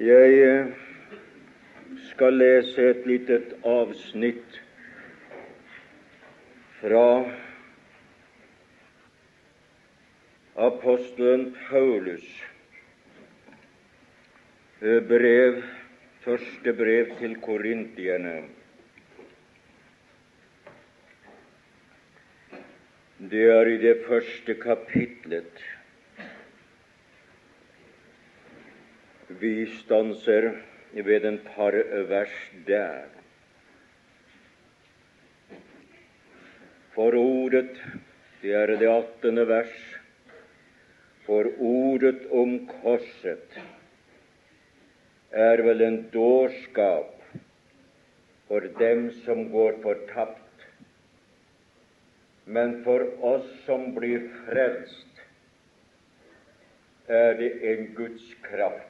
Jeg eh, skal lese et lite avsnitt fra apostelen Paulus eh, brev, første brev til korintierne. Det er i det første kapitlet. Vi stanser ved en par vers der. For ordet, det er det attende vers, for ordet om korset er vel en dårskap for dem som går fortapt, men for oss som blir frelst, er det en Guds kraft.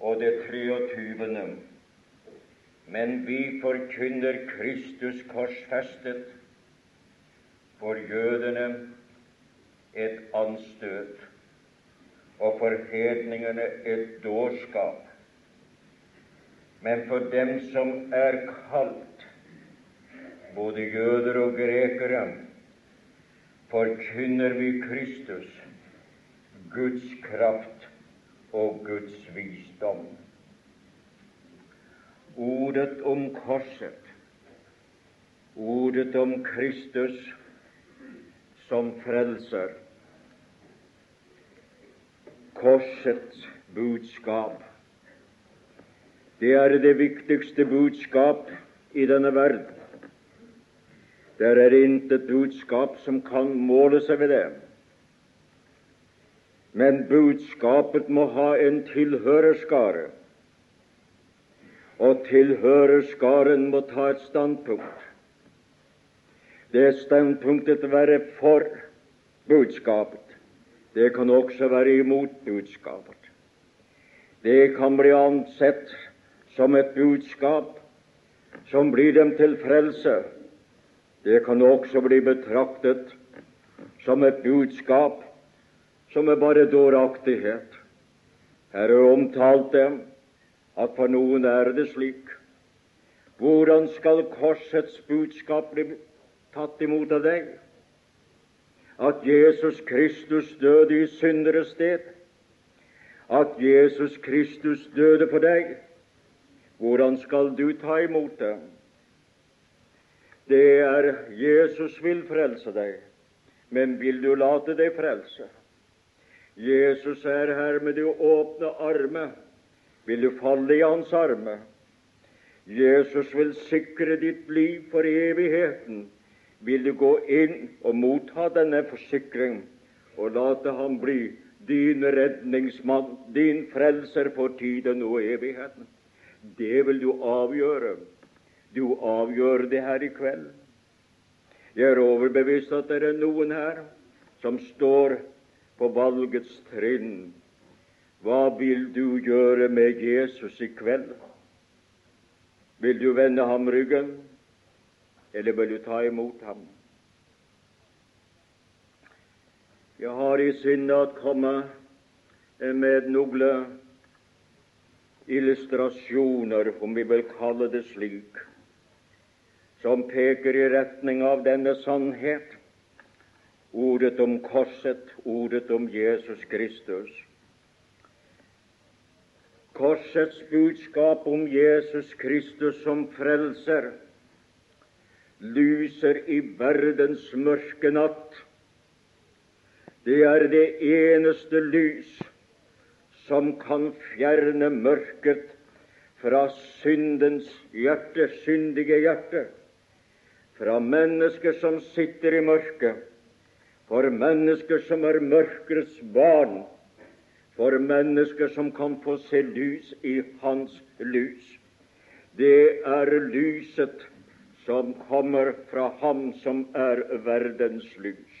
Og det 23. Men vi forkynner Kristus korsfestet, for jødene et anstøt, og for hedningene et dårskap. Men for dem som er kalt, både jøder og grekere, forkynner vi Kristus, Guds kraft og Guds visdom. Ordet om korset, ordet om Kristus som frelser, korsets budskap, det er det viktigste budskap i denne verden. Der er intet budskap som kan måle seg ved det. Men budskapet må ha en tilhørerskare, og tilhørerskaren må ta et standpunkt. Det standpunktet være for budskapet. Det kan også være imot budskapet. Det kan bli ansett som et budskap som blir dem til frelse. Det kan også bli betraktet som et budskap som er bare dåraktighet. Her er omtalt dem at for noen er det slik. Hvordan skal korsets budskap bli tatt imot av deg? At Jesus Kristus døde i synderes sted. At Jesus Kristus døde for deg. Hvordan skal du ta imot det? Det er Jesus vil frelse deg, men vil du late deg frelse? Jesus er her med de åpne armer. Vil du falle i hans armer? Jesus vil sikre ditt liv for evigheten. Vil du gå inn og motta denne forsikring og late ham bli din redningsmann, din frelser for tiden og evigheten? Det vil du avgjøre. Du avgjør det her i kveld. Jeg er overbevist at det er noen her som står på valgets trinn. Hva vil du gjøre med Jesus i kveld? Vil du vende ham ryggen, eller vil du ta imot ham? Jeg har i sinne å komme med noen illustrasjoner, om vi vil kalle det slik, som peker i retning av denne sannhet ordet om korset, ordet om Jesus Kristus. Korsets budskap om Jesus Kristus som frelser lyser i verdens mørke natt. Det er det eneste lys som kan fjerne mørket fra syndens hjerte, syndige hjerte, fra mennesker som sitter i mørket, for mennesker som er mørkets barn, for mennesker som kan få se lys i hans lys. Det er lyset som kommer fra Ham som er verdens lys.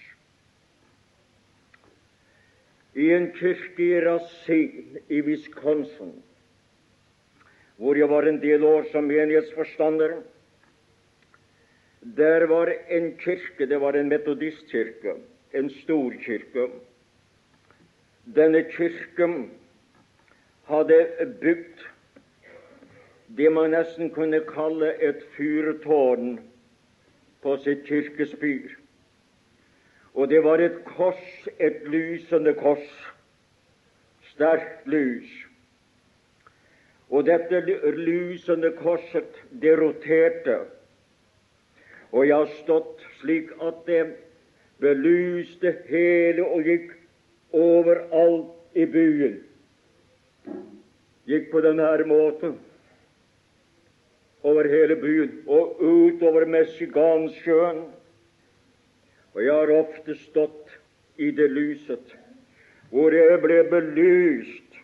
I en kirke i Racine i Wisconsin, hvor jeg var en del år som menighetsforstander, der var en kirke, det var en metodistkirke en storkirke. denne kirken hadde bygd det man nesten kunne kalle et fyrtårn på sitt kirkespyr. Og det var et kors, et lysende kors, sterkt lys. Og dette lysende korset, det roterte. Og jeg har stått slik at det belyste hele og gikk overalt i byen. Gikk på denne måten over hele byen og utover Messigansjøen. Og jeg har ofte stått i det lyset hvor jeg ble belyst,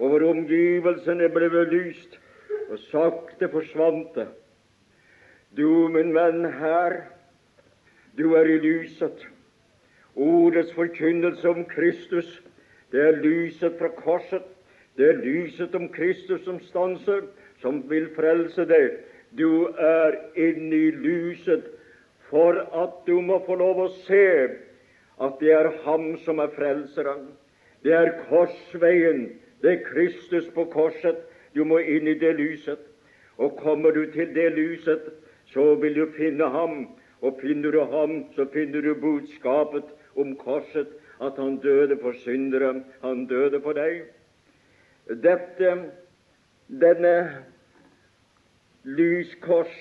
og hvor omgivelsene ble belyst, og sakte forsvant det. Du, min venn, her, du er i lyset. Ordets forkynnelse om Kristus, det er lyset fra korset. Det er lyset om Kristus som stanser som vil frelse deg. Du er inne i lyset for at du må få lov å se at det er Ham som er frelseren. Det er korsveien, det er Kristus på korset. Du må inn i det lyset. Og kommer du til det lyset, så vil du finne Ham. Og finner du Ham, så finner du budskapet om korset, at Han døde for syndere. Han døde for deg. Dette, denne lyskors,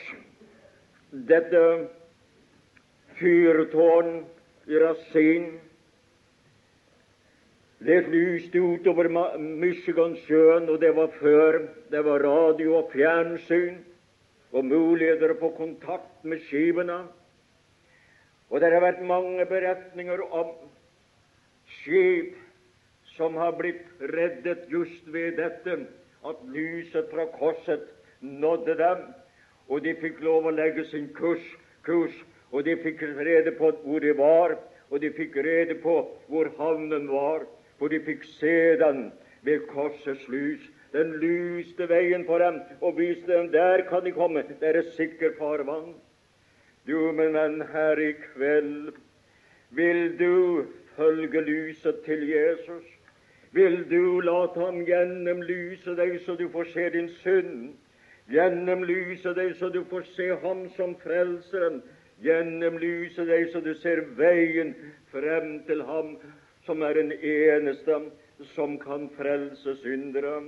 dette fyrtårn i Rasin, det lyste utover Michigansjøen, og det var før det var radio og fjernsyn og muligheter på kontakt med skipene. Og det har vært mange beretninger om skip som har blitt reddet just ved dette, at lyset fra korset nådde dem, og de fikk lov å legge sin kurs, kurs og de fikk rede på hvor de var, og de fikk rede på hvor havnen var, for de fikk se den ved korsets lys. Den lyste veien for dem og viste dem der kan de komme. Det er sikkert sikker farvann. Du, min venn, her i kveld, vil du følge lyset til Jesus? Vil du late ham gjennomlyse deg så du får se din synd? Gjennomlyse deg så du får se ham som frelseren. Gjennomlyse deg så du ser veien frem til ham som er den eneste som kan frelse syndere.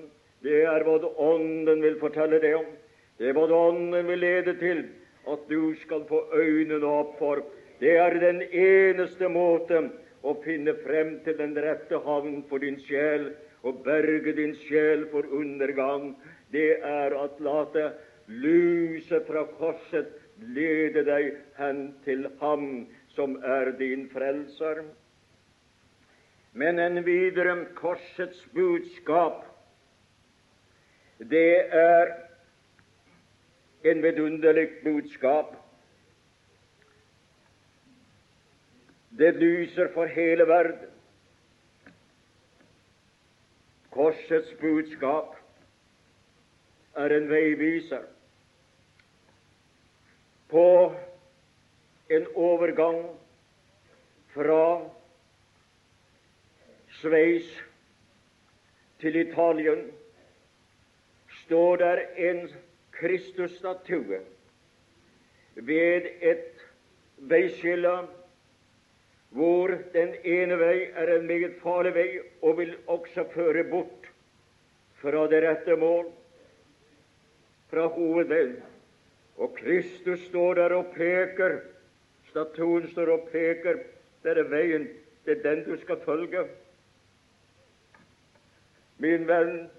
Det er hva Ånden vil fortelle deg om. Det er hva Ånden vil lede til at du skal få øynene opp for. Det er den eneste måte å finne frem til den rette havn for din sjel og berge din sjel for undergang det er at late lyset fra korset lede deg hen til Ham som er din frelser. Men en videre korsets budskap, det er en vidunderlig budskap. Det lyser for hele verden. Korsets budskap er en veiviser på en overgang fra Sveits til Italien står der en Kristusstatue ved et veiskille hvor den ene vei er en meget farlig vei og vil også føre bort fra det rette mål fra hovedveien. Og Kristus står der og peker. Statuen står og peker. Det er veien. Det er den du skal følge. Min venn,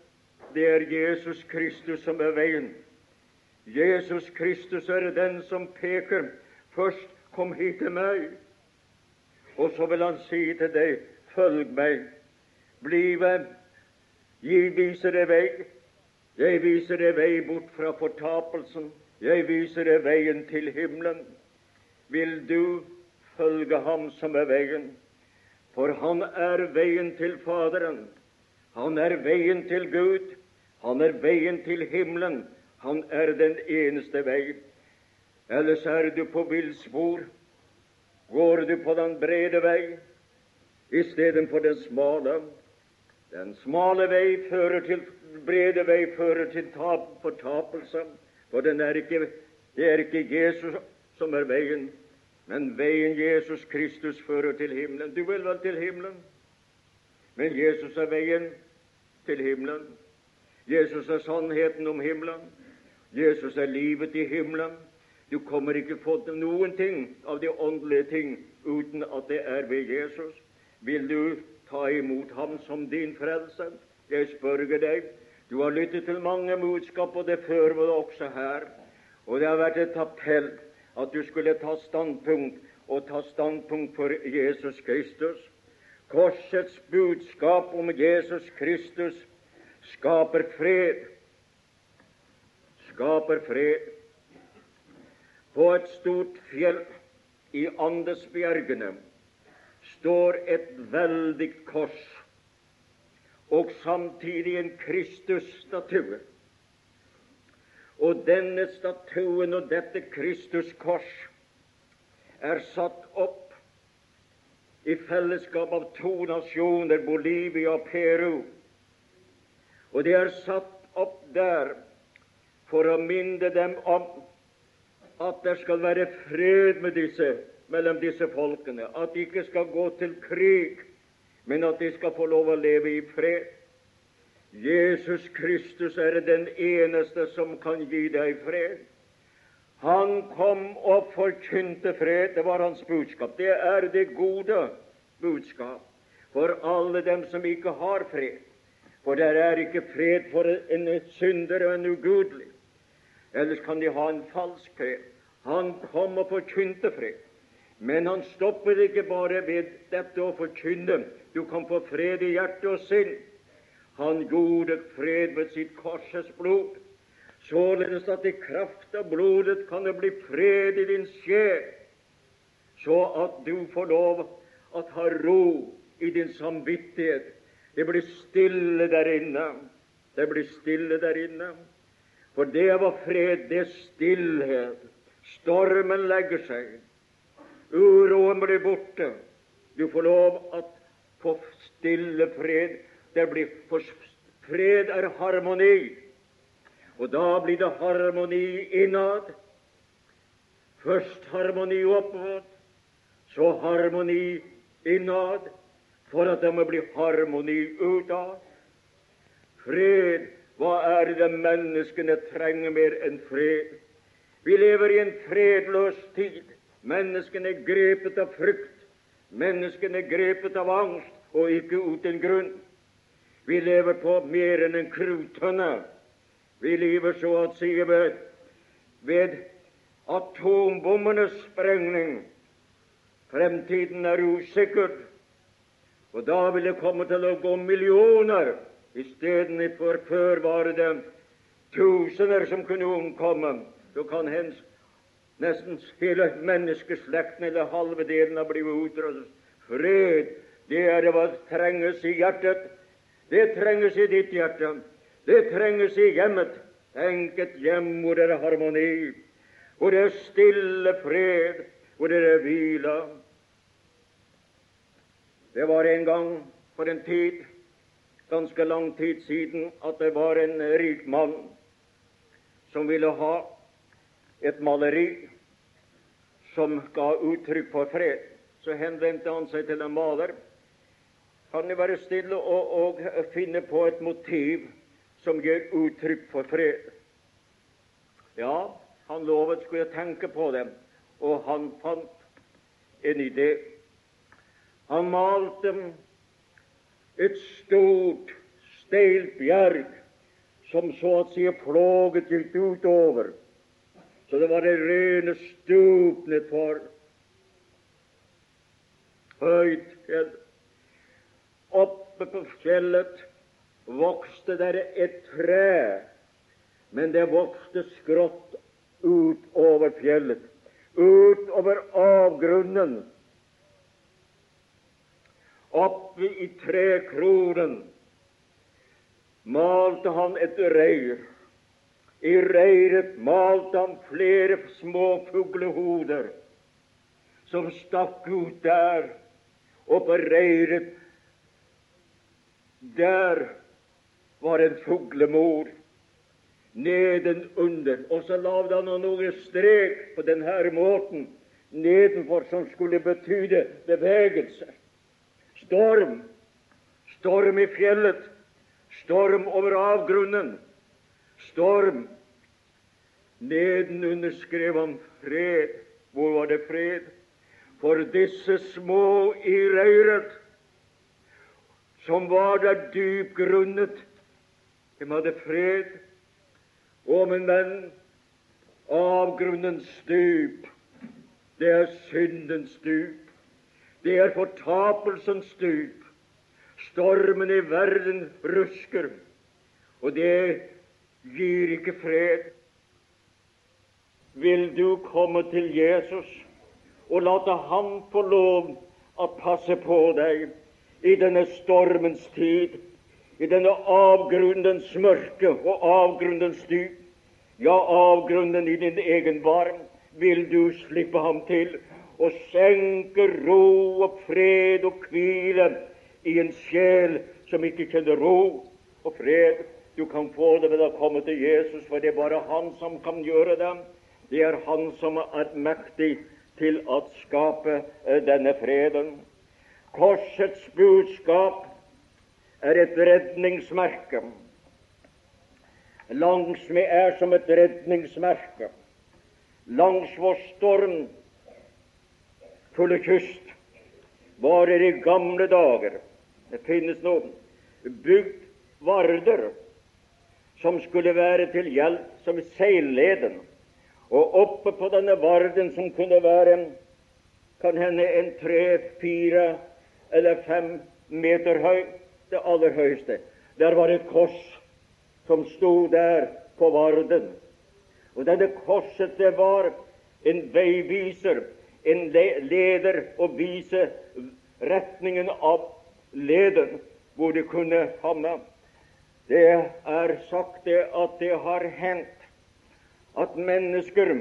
det er Jesus Kristus som er veien. Jesus Kristus er den som peker. Først kom hit til meg, og så vil han si til deg, følg meg. Bli ved. jeg viser deg vei. Jeg viser deg vei bort fra fortapelsen. Jeg viser deg veien til himmelen. Vil du følge ham som er veien? For han er veien til Faderen. Han er veien til Gud. Han er veien til himmelen. Han er den eneste vei. Ellers er du på villspor. Går du på den brede vei? istedenfor den smale. Den smale vei fører til brede vei fører til tap, fortapelse, for den er ikke, det er ikke Jesus som er veien, men veien Jesus Kristus fører til himmelen. Du vil vel til himmelen, men Jesus er veien til himmelen. Jesus er sannheten om himmelen. Jesus er livet i himmelen. Du kommer ikke få noen ting av de åndelige ting uten at det er ved Jesus. Vil du ta imot ham som din frelse? Jeg spør deg. Du har lyttet til mange budskap, og det fører vi også her. Og det har vært et appell at du skulle ta standpunkt, og ta standpunkt for Jesus Kristus. Korsets budskap om Jesus Kristus skaper fred. Skaper fred. På et stort fjell i Andesbjergene står et veldig kors og samtidig en Kristus-statue. Og denne statuen og dette Kristus-kors er satt opp i fellesskap av to nasjoner, Bolivia og Peru. Og det er satt opp der for å minne dem om at det skal være fred med disse, mellom disse folkene, at de ikke skal gå til krig, men at de skal få lov å leve i fred. Jesus Kristus er den eneste som kan gi deg fred. Han kom og forkynte fred. Det var hans budskap. Det er det gode budskap for alle dem som ikke har fred. For det er ikke fred for en synder og en ugudelig. Ellers kan de ha en falsk fred. Han kom og forkynte fred. Men han stopper ikke bare ved dette å forkynne. Du kan få fred i hjerte og sinn. Han gjorde fred ved sitt korses blod, således at i kraft av blodet kan det bli fred i din sjel, så at du får lov å ha ro i din samvittighet. Det blir stille der inne. Det blir stille der inne. For det var fred, det er stillhet. Stormen legger seg. Uroen blir borte. Du får lov å få stille fred. Det blir for Fred er harmoni. Og da blir det harmoni innad. Først harmoni oppad, så harmoni innad, for at det må bli harmoni utad. Fred, hva er det menneskene trenger mer enn fred? Vi lever i en fredløs tid. Menneskene er grepet av frykt. Menneskene er grepet av angst, og ikke uten grunn. Vi lever på mer enn en kruttønne. Vi lever så å si ved, ved atombommenes sprengning. Fremtiden er usikker, og da vil det komme til å gå millioner. Istedenfor før var det tusener som kunne omkomme så kan hens nesten hele menneskeslekten eller halve delen av blitt utryddet. Fred, det er hva trenges i hjertet. Det trenges i ditt hjerte. Det trenges i hjemmet. Tenk et hjem hvor det er harmoni, hvor det er stille fred, hvor det er hvile. Det var en gang for en tid, ganske lang tid siden, at det var en rik mann som ville ha et maleri som ga uttrykk for fred. Så henvendte han seg til en maler. Kan du være stille og, og finne på et motiv som gir uttrykk for fred? Ja, han lovet skulle tenke på det, og han fant en idé. Han malte et stort, steilt bjerg som så å si flåget gikk utover så det var det rene stup nedfor. Høyt fjell. Oppe på fjellet vokste der et tre, men det vokste skrått utover fjellet, utover avgrunnen. Oppe i trekronen malte han et reir i reiret malte han flere små fuglehoder som stakk ut der, opereret. Der var en fuglemor nedenunder, og så lagde han noen strek på denne måten nedenfor som skulle betyde bevegelse. Storm, storm i fjellet, storm over avgrunnen, storm. Nedenunder skrev han fred. Hvor var det fred? For disse små i røyret, som var der dypgrunnet, de hadde fred. Å, men venn, avgrunnens stup, det er syndens stup. Det er fortapelsens stup. Stormen i verden rusker, og det gir ikke fred. Vil du komme til Jesus og late ham få lov å passe på deg i denne stormens tid, i denne avgrunnens mørke og avgrunnens dyp, ja, avgrunnen i din egen varm, vil du slippe ham til og skjenke ro og fred og hvile i en sjel som ikke kjenner ro og fred. Du kan få det ved å komme til Jesus, for det er bare Han som kan gjøre det. Det er Han som er mektig til å skape eh, denne freden. Korsets budskap er et redningsmerke. Langsmed er som et redningsmerke langs vår stormfulle kyst var i gamle dager Det finnes noen bygd varder som skulle være til hjelp som seilleden. Og oppe på denne varden, som kunne være kan hende en tre, fire eller fem meter høy, det aller høyeste, der var et kors som sto der på varden. Og denne korset det var en veiviser, en leder å vise retningen av leden, hvor det kunne havne. Det er sagt det at det har hendt at mennesker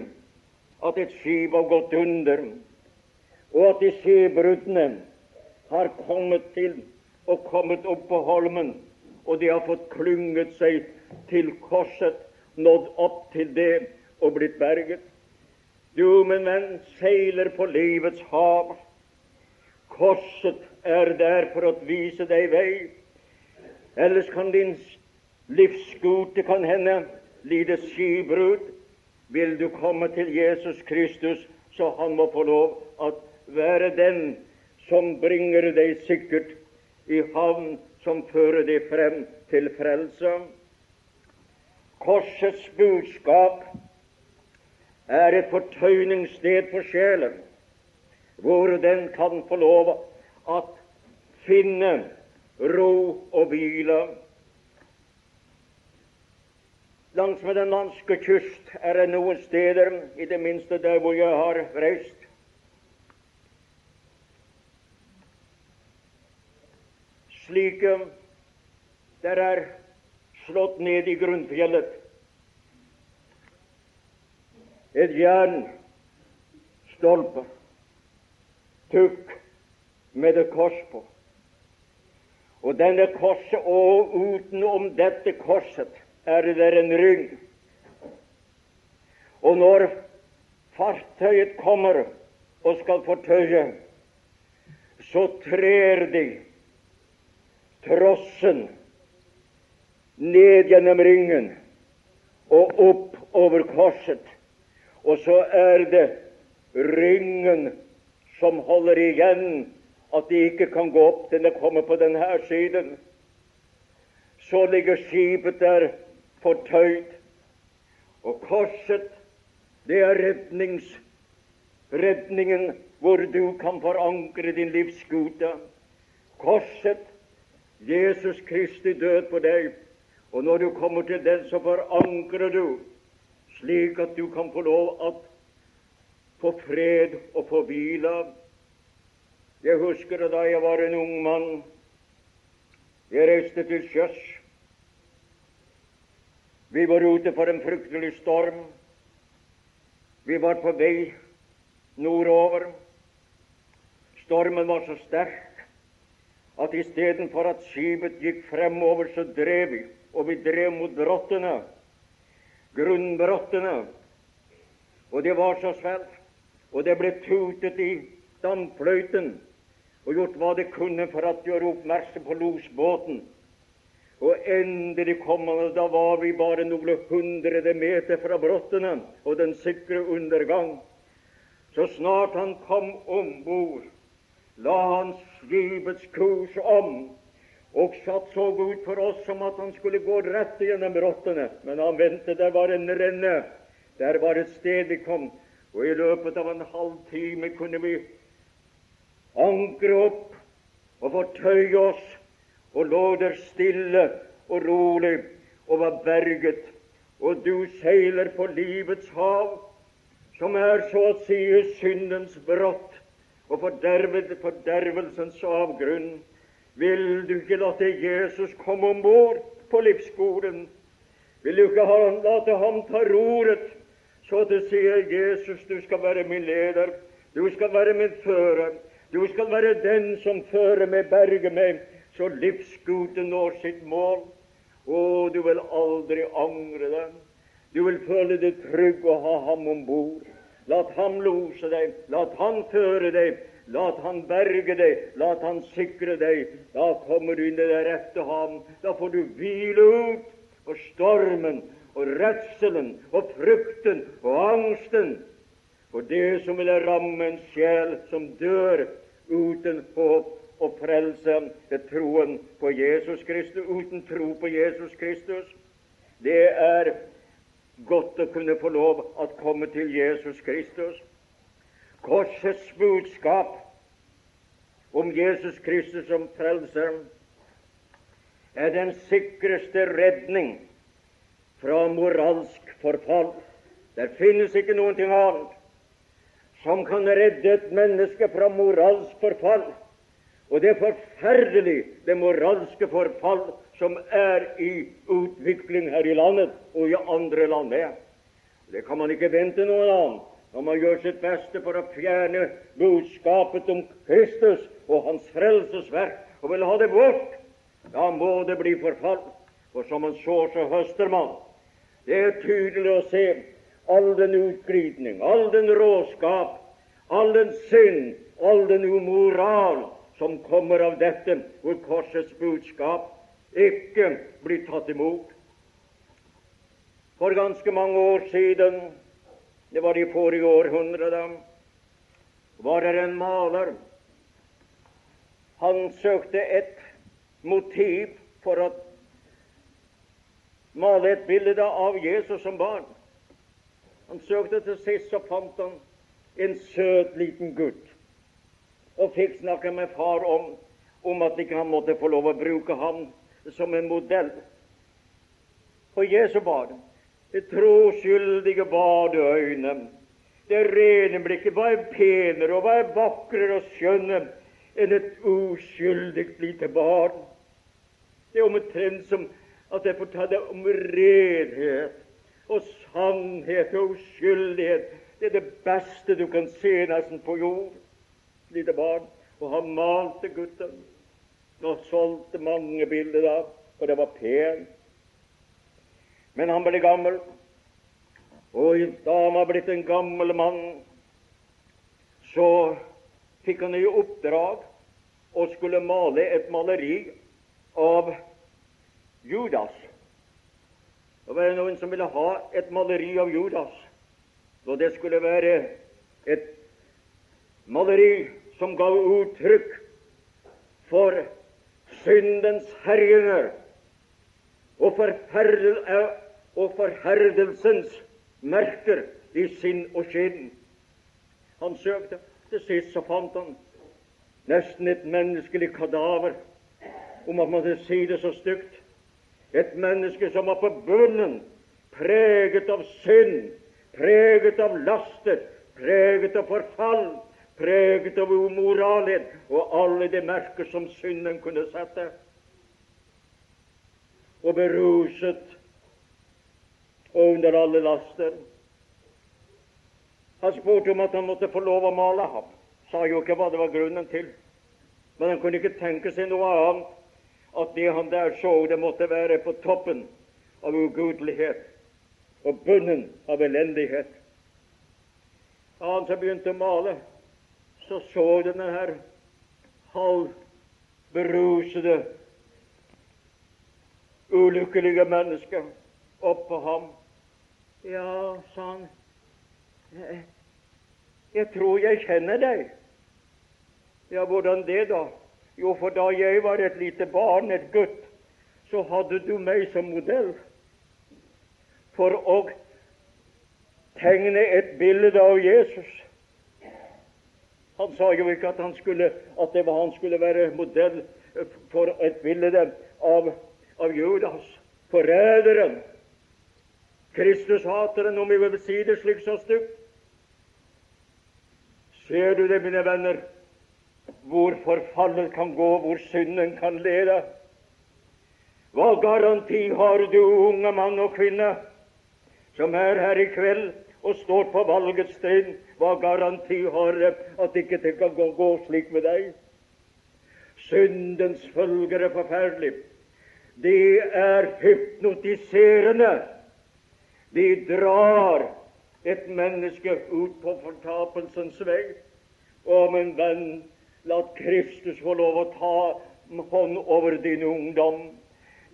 at et skip har gått under, og at de skipbruddene har kommet til og kommet opp på holmen, og de har fått klynget seg til korset nådd opp til det og blitt berget. Du, min venn, seiler på livets hav. Korset er der for å vise deg vei. Ellers kan din livsskute kan hende lide skibrudd. Vil du komme til Jesus Kristus, så han må få lov å være den som bringer deg sikkert i havn, som fører deg frem til frelse. Korsets budskap er et fortøyningssted for sjelen, hvor den kan få lov at finne ro og hvile. Langsmed den danske kyst er det noen steder, i det minste der hvor jeg har reist, slike der er slått ned i grunnfjellet. Et jernstolpe, tukk med et kors på. Og denne korset, og utenom dette korset er det en ring. Og når fartøyet kommer og skal fortøye, så trer de trossen ned gjennom ringen og opp over korset. Og så er det ringen som holder igjen at de ikke kan gå opp til det kommer på denne siden. Så ligger skipet der fortøyd. Og korset, det er redningen hvor du kan forankre din livsskute. Korset, Jesus Kristi død på deg, og når du kommer til den, så forankrer du, slik at du kan få lov at få fred og få hvile. Jeg husker da jeg var en ung mann. Jeg reiste til sjøs. Vi var ute for en fryktelig storm. Vi var på vei nordover. Stormen var så sterk at istedenfor at skipet gikk fremover, så drev vi, og vi drev mot brottene, grunnbrottene. Og det var så svært, og det ble tutet i dampfløyten og gjort hva det kunne for å gjøre oppmerksom på losbåten. Og endelig kom han, og da var vi bare noen hundrede meter fra brottene og den sikre undergang. Så snart han kom om bord, la han skipets kurs om og satt så ut for oss som at han skulle gå rett gjennom brottene. Men han ventet, der var en renne, der var et sted vi kom, og i løpet av en halv time kunne vi ankre opp og fortøye oss og lå der stille og rolig og var berget. Og du seiler på livets hav, som er så å si syndens brott og fordervelsens avgrunn. Vil du ikke la Jesus komme om bord på livsskolen? Vil du ikke la ham ta roret, så du sier Jesus, du skal være min leder, du skal være min fører, du skal være den som fører meg, berger meg, så livsskuten når sitt mål. Å, du vil aldri angre deg. Du vil føle deg trygg og ha ham om bord. La ham lose deg, la han føre deg, lat han berge deg, la han sikre deg. Da kommer du inn i det rette ham. Da får du hvile ut for stormen og redselen og frykten og angsten for det som vil ramme en sjel som dør uten håp og frelse ved troen på Jesus Kristus. Uten tro på Jesus Kristus. Det er godt å kunne få lov å komme til Jesus Kristus. Korsets budskap om Jesus Kristus som frelser er den sikreste redning fra moralsk forfall. Det finnes ikke noe annet som kan redde et menneske fra moralsk forfall og det er forferdelig, det moralske forfall som er i utvikling her i landet og i andre land. Det kan man ikke vente noe annet når man gjør sitt beste for å fjerne budskapet om Kristus og Hans frelsesverk og vil ha det bort. Da må det bli forfall. For som man sår, så høster man. Det er tydelig å se all den utglidning, all den råskap, all den synd, all den umoral som kommer av dette, hvor korsets budskap ikke blir tatt imot. For ganske mange år siden, det var de forrige århundre, var det en maler. Han søkte et motiv for å male et bilde av Jesus som barn. Han søkte til sist, så fant han en søt liten gutt og fikk snakke med far om, om at ikke han måtte få lov å bruke ham som en modell. For Jesu barn, det troskyldige badeøyne, det rene blikket, hva er penere og hva er vakrere og skjønne enn et uskyldig lite barn? Det er omtrent som at jeg fortalte om renhet og sannhet og uskyldighet. Det er det beste du kan se nesten på jord lite barn, og han malte gutten og solgte mange bilder av, for det var pen. Men han ble gammel, og da han var blitt en gammel mann, så fikk han i oppdrag å skulle male et maleri av Judas. Det var noen som ville ha et maleri av Judas, og det skulle være et maleri som ga uttrykk for syndens herjinger og, forferdel, og forherdelsens merker i sinn og skinn. Han søkte. Til sist så fant han nesten et menneskelig kadaver, om man måtte si det så stygt. Et menneske som var på bunnen, preget av synd, preget av laster, preget av forfall, preget av umoralhet og alle de merker som synden kunne sette, og beruset og under alle laster. Han spurte om at han måtte få lov å male ham. Sa jo ikke hva det var grunnen til. Men han kunne ikke tenke seg noe annet at det han der så, det måtte være på toppen av ugudelighet og bunnen av elendighet. Da han så begynte å male, så så denne her halvberusede, ulykkelige mennesket oppå ham. Ja, sa han, jeg tror jeg kjenner deg. Ja, hvordan det, da? Jo, for da jeg var et lite barn, et gutt, så hadde du meg som modell for å tegne et bilde av Jesus. Han sa jo ikke at, skulle, at det var han skulle være modell for et bilde av, av Judas, forræderen, Kristushateren, om vi vil si det slik så stygt. Ser du det, mine venner, hvor forfallet kan gå, hvor synden kan lede? Hva garanti har du, unge mann og kvinne, som er her i kveld og står på valgets sted? Hva garanti har du at ikke det kan gå, gå slik med deg? Syndens følger er forferdelig. Det er hypnotiserende. De drar et menneske ut på fortapelsens vei. Å, min venn, la Kristus få lov å ta hånd over din ungdom,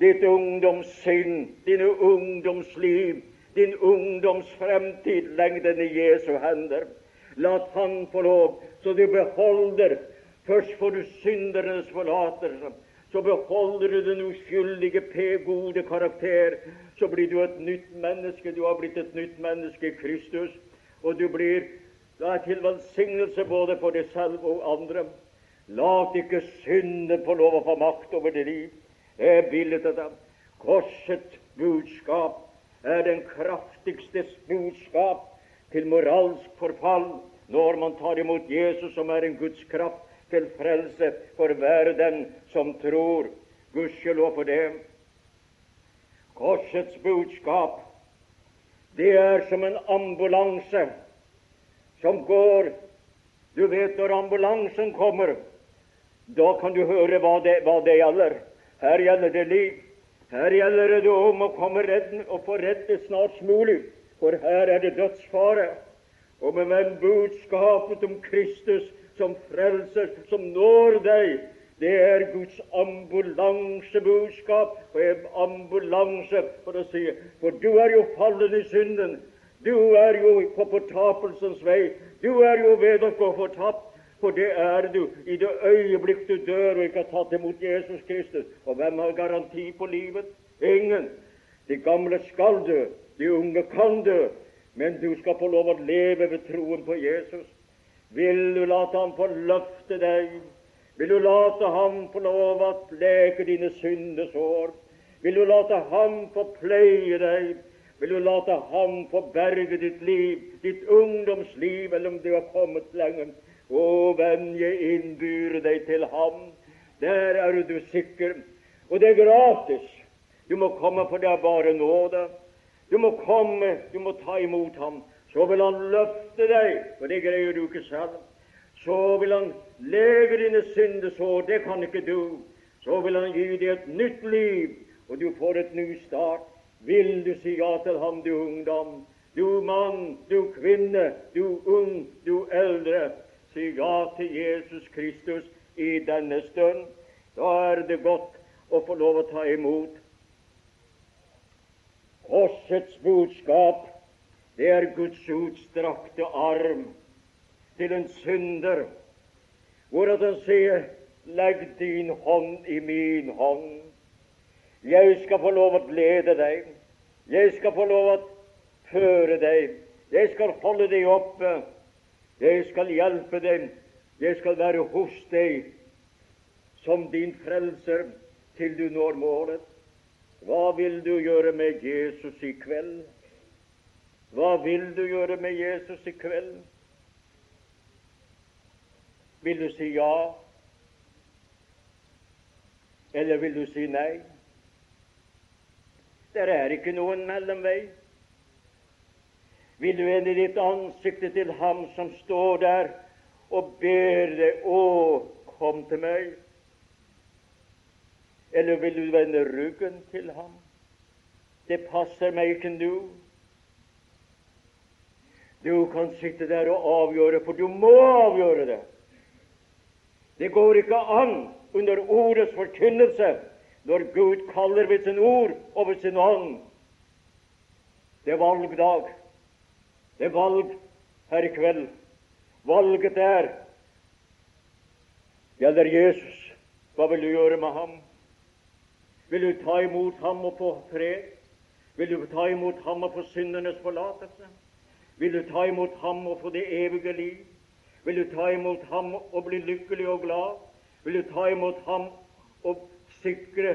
ditt ungdomssinn, dine ungdomsliv, din ungdomsfremtid. Legg den i Jesu hender. La Han få lov, så du beholder Først får du syndernes forlatelse så beholder du den uskyldige, p-gode karakter. Så blir du et nytt menneske. Du har blitt et nytt menneske i Kristus. Og du blir da til velsignelse både for deg selv og andre. La ikke synden få lov å få makt over ditt liv. Det er bildet av korsets budskap er den kraftigste budskap til moralsk forfall når man tar imot Jesus, som er en Guds kraft til frelse for hver den som tror. Gudskjelov for det. Korsets budskap, det er som en ambulanse som går Du vet når ambulansen kommer, da kan du høre hva det, hva det gjelder. Her gjelder det liv. Her gjelder det om å komme redden og få reddet snarest mulig, for her er det dødsfare. Og med budskapet om Kristus som frelser, som når deg. Det er Guds ambulansebudskap ambulanse for å si For du er jo fallen i synden. Du er jo på fortapelsens vei. Du er jo ved å gå fortapt. For det er du i det øyeblikk du dør og ikke har tatt imot Jesus Kristus. Og hvem har garanti på livet? Ingen. De gamle skal dø, de unge kan dø, men du skal få lov å leve ved troen på Jesus. Vil du la ham få løfte deg? Vil du late ham få lov å leke dine syndesår? Vil du late ham få pleie deg? Vil du late ham få berge ditt liv, ditt ungdomsliv, eller om du har kommet lenger? Å, venn, jeg innbyr deg til ham. Der er du sikker. Og det er gratis. Du må komme, for det er bare nåde. Du må komme, du må ta imot ham så vil han løfte deg, for det greier du ikke selv. Så vil han lege dine syndesår, det kan ikke du. Så vil han gi deg et nytt liv, og du får et ny start. Vil du si ja til ham, du ungdom? Du mann, du kvinne, du ung, du eldre. Si ja til Jesus Kristus i denne stund. Da er det godt å få lov å ta imot korsets budskap det er Guds utstrakte arm til en synder, hvor han sier Legg din hånd i min hånd. Jeg skal få lov å lede deg. Jeg skal få lov å føre deg. Jeg skal holde deg oppe. Jeg skal hjelpe deg. Jeg skal være hos deg som din frelser til du når målet. Hva vil du gjøre med Jesus i kveld? Hva vil du gjøre med Jesus i kveld? Vil du si ja, eller vil du si nei? Der er ikke noen mellomvei. Vil du vende ditt ansikt til ham som står der og ber deg, å, kom til meg? Eller vil du vende ryggen til ham? Det passer meg ikke nå. Du kan sitte der og avgjøre, for du må avgjøre det. Det går ikke an under ordets forkynnelse når Gud kaller ved sin ord og ved sin ånd. Det er valgdag. Det er valg her i kveld. Valget er gjelder Jesus. Hva vil du gjøre med ham? Vil du ta imot ham og få fred? Vil du ta imot ham og få syndenes forlatelse? Vil du ta imot ham og få det evige liv? Vil du ta imot ham og bli lykkelig og glad? Vil du ta imot ham og sikre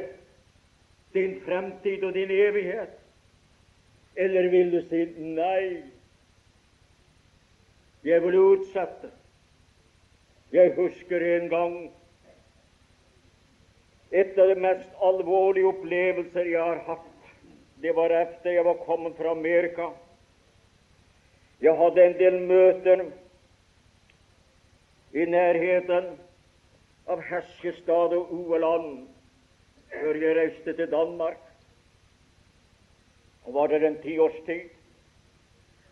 din fremtid og din evighet? Eller vil du si nei? Jeg vil utsette. Jeg husker en gang et av de mest alvorlige opplevelser jeg har hatt. Det var etter jeg var kommet fra Amerika. Jeg hadde en del møter i nærheten av Heskestad og Ueland før jeg reiste til Danmark. Og var der en tiårstid.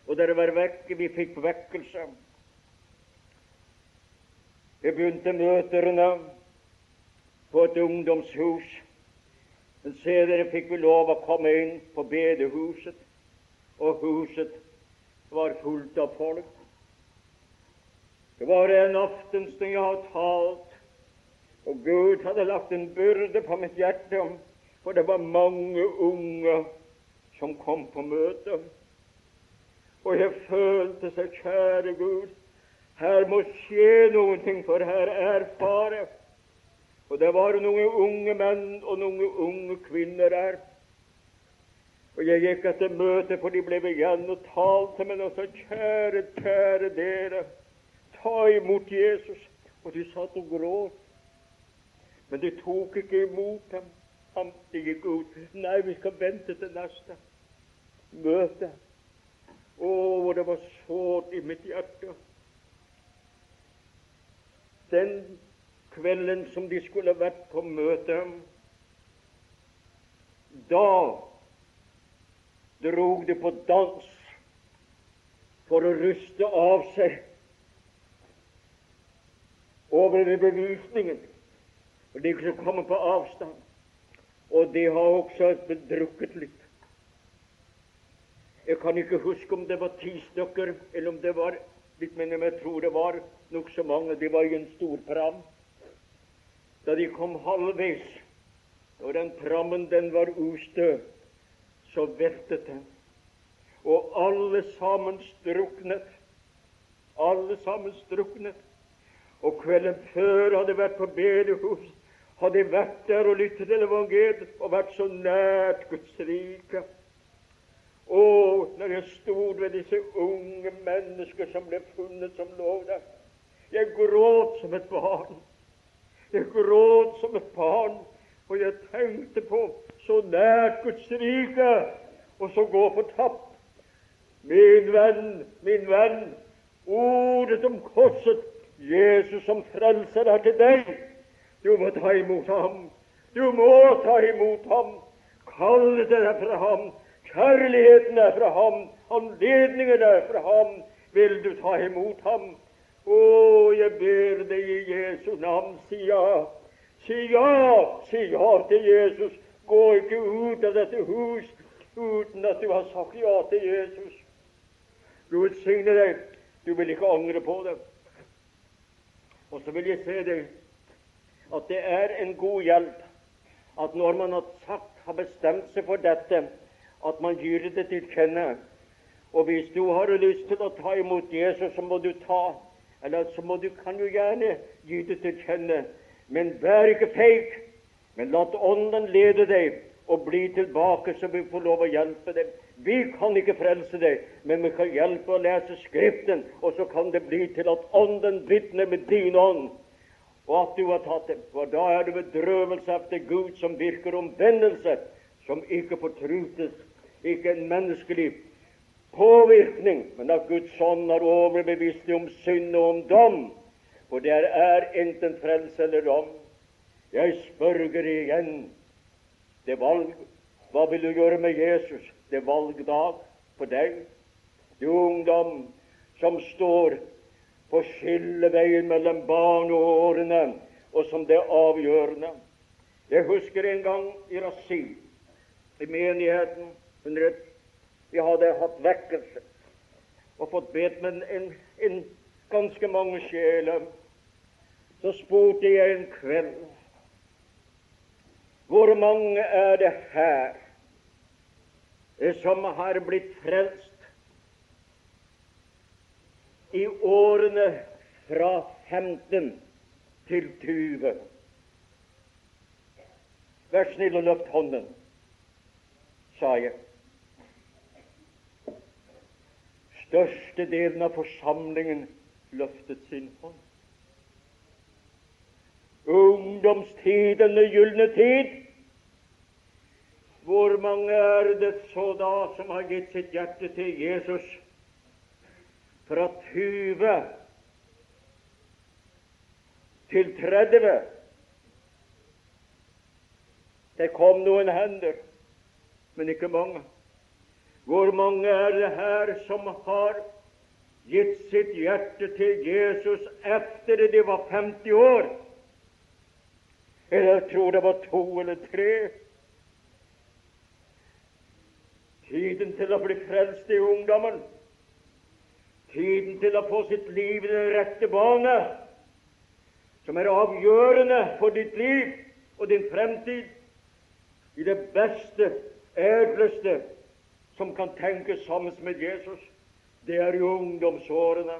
Og dere var vekke, vi fikk vekkelse. Jeg begynte møterne på et ungdomshus. Men senere fikk vi lov å komme inn på bedehuset, og huset var fullt av folk. Det var en aften som jeg har talt, og Gud hadde lagt en byrde på mitt hjerte, for det var mange unge som kom på møte. Og jeg følte så kjære Gud, her må skje noe, for her er fare. Og det var noen unge menn og noen unge kvinner der. Og jeg gikk etter møtet, for de ble igjen og talte med sa, kjære, kjære dere, ta imot Jesus. Og de satt og gråt. Men de tok ikke imot ham. Han gikk ut. Nei, vi skal vente til neste møte. Å, det var sårt i mitt hjerte. Den kvelden som de skulle vært på møte, da drog de på dans for å ruste av seg over bevisningen. Og de som kommer på avstand. Og de har også drukket litt. Jeg kan ikke huske om det var ti stykker, eller om det var litt men jeg tror det var nokså mange. De var i en stor pram. Da de kom halvveis, og den prammen den var ustø, så veltet den. Og alle sammen struknet. Alle sammen struknet. Og kvelden før hadde jeg vært på bedehus, hadde jeg vært der og lyttet til evangeliet og vært så nært Guds rike. Og når jeg stod ved disse unge mennesker som ble funnet som lå der, jeg gråt som et barn. Jeg gråt som et barn, og jeg tenkte på så nært Guds rike, og så gå fortapt. Min venn, min venn, ordet om korset, Jesus som frelser er til deg. Du må ta imot ham. Du må ta imot ham. Kallet er fra ham. Kjærligheten er fra ham. Anledningen er fra ham. Vil du ta imot ham? Å, jeg ber deg i Jesu navn, si ja. Si ja, si ja til Jesus. Gå ikke ut av dette hus uten at du har sagt ja til Jesus. Gud signe deg. Du vil ikke angre på det. Og så vil jeg se deg at det er en god hjelp at når man har sagt, har bestemt seg for dette, at man gir det til kjenne. Og hvis du har lyst til å ta imot Jesus, så må du ta eller så må du, kan du gjerne gi det til kjenne. Men vær ikke feig, men la Ånden lede deg, og bli tilbake, så vi får lov å hjelpe deg. Vi kan ikke frelse deg, men vi kan hjelpe å lese Skriften, og så kan det bli til at Ånden vitner med din ånd, og at du har tatt det. For da er det bedrøvelse etter Gud som virker omvendelse, som ikke fortrutes, ikke en menneskelig påvirkning, men at Guds ånd har overbevist om synd og om dom. For det er enten frelse eller dom. Jeg spørger igjen. Det er valg. Hva vil du gjøre med Jesus? Det er valgdag for deg. Du ungdom som står på skilleveien mellom barneårene, og som det er avgjørende. Jeg husker en gang i Rasi, i menigheten Vi hadde hatt vekkelse og fått bedt med en, en ganske mange sjeler. Så spurte jeg en kveld hvor mange er det her som har blitt frelst i årene fra 15 til 20? Vær snill og løft hånden, sa jeg. Størstedelen av forsamlingen løftet sin hånd. Ungdomstiden, den gylne tid. Hvor mange er det så da som har gitt sitt hjerte til Jesus fra 20 til 30? Det kom noen hender, men ikke mange. Hvor mange er det her som har gitt sitt hjerte til Jesus etter de var 50 år? Eller jeg tror det var to eller tre. Tiden til å bli frelst i ungdommen. Tiden til å få sitt liv i den rette bane, som er avgjørende for ditt liv og din fremtid, i det beste, edleste som kan tenkes sammen med Jesus. Det er i ungdomsårene.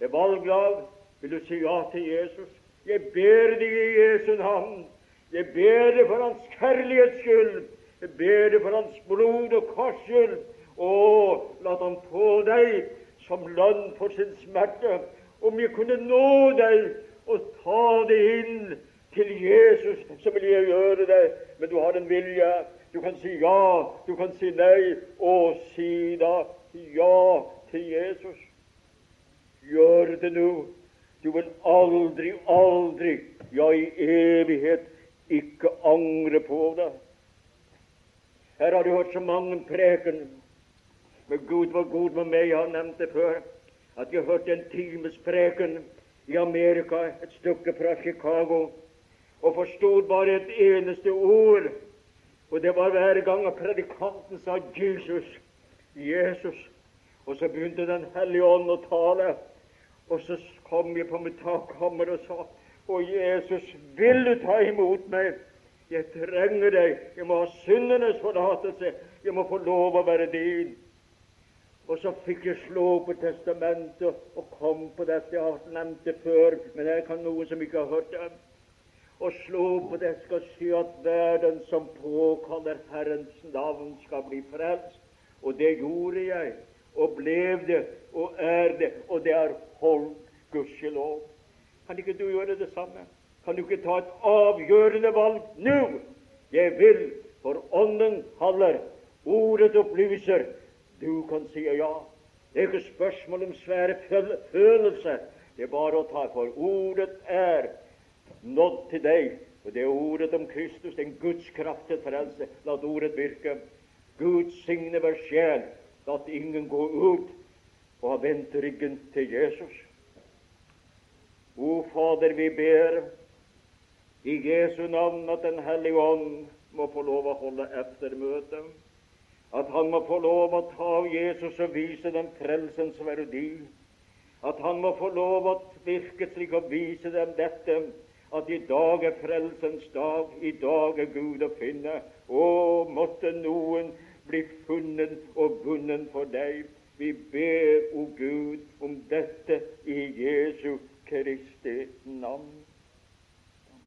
Er valglag. Vil du si ja til Jesus? Jeg ber deg i Jesu navn. Jeg ber deg for Hans kjærlighets skyld. Jeg ber deg for Hans blod og kors skyld. Å, la Han få deg som lønn for sin smerte. Om jeg kunne nå deg og ta deg inn til Jesus, så vil jeg gjøre det. Men du har en vilje. Du kan si ja, du kan si nei, og si da ja til Jesus. Gjør det nå. Du vil aldri, aldri, ja, i evighet, ikke angre på det. Her har du hørt så mange preken. Men Gud var god med meg, jeg har nevnt det før, at jeg hørte en times preken i Amerika, et stykke fra Chicago, og forstod bare et eneste ord og det var hver gang at predikanten sa 'Jesus', 'Jesus', og så begynte Den hellige ånd å tale. Og så kom jeg på mitt takkammer og sa 'Å, Jesus, vil du ta imot meg? Jeg trenger deg. Jeg må ha syndenes forlatelse. Jeg må få lov å være din.' Og så fikk jeg slå på testamentet og kom på dette jeg har nevnt det før, men jeg kan noen som ikke har hørt det og slå på det skal si at verden som påkaller Herrens navn, skal bli frelst. Og det gjorde jeg, og ble det, og er det, og det er holdt, gudskjelov. Kan ikke du gjøre det samme? Kan du ikke ta et avgjørende valg nå? Jeg vil, for Ånden holder, ordet opplyser. Du kan si ja. Det er ikke spørsmål om svære følelser. Det er bare å ta, for ordet er nådd til deg. Og det er ordet om Kristus, en Guds kraft til frelse. La ordet virke. Gud signe hver sjel. La ingen gå ut og ha vendt ryggen til Jesus. O Fader, vi ber i Jesu navn at Den hellige ånd må få lov å holde eftermøte. At han må få lov å ta av Jesus og vise dem frelsens verdi. At han må få lov å virke slik og vise dem dette at i dag er frelsens dag, i dag er Gud å finne. Å, måtte noen bli funnet og vunnet for deg. Vi ber, o Gud, om dette i Jesu Kristi navn.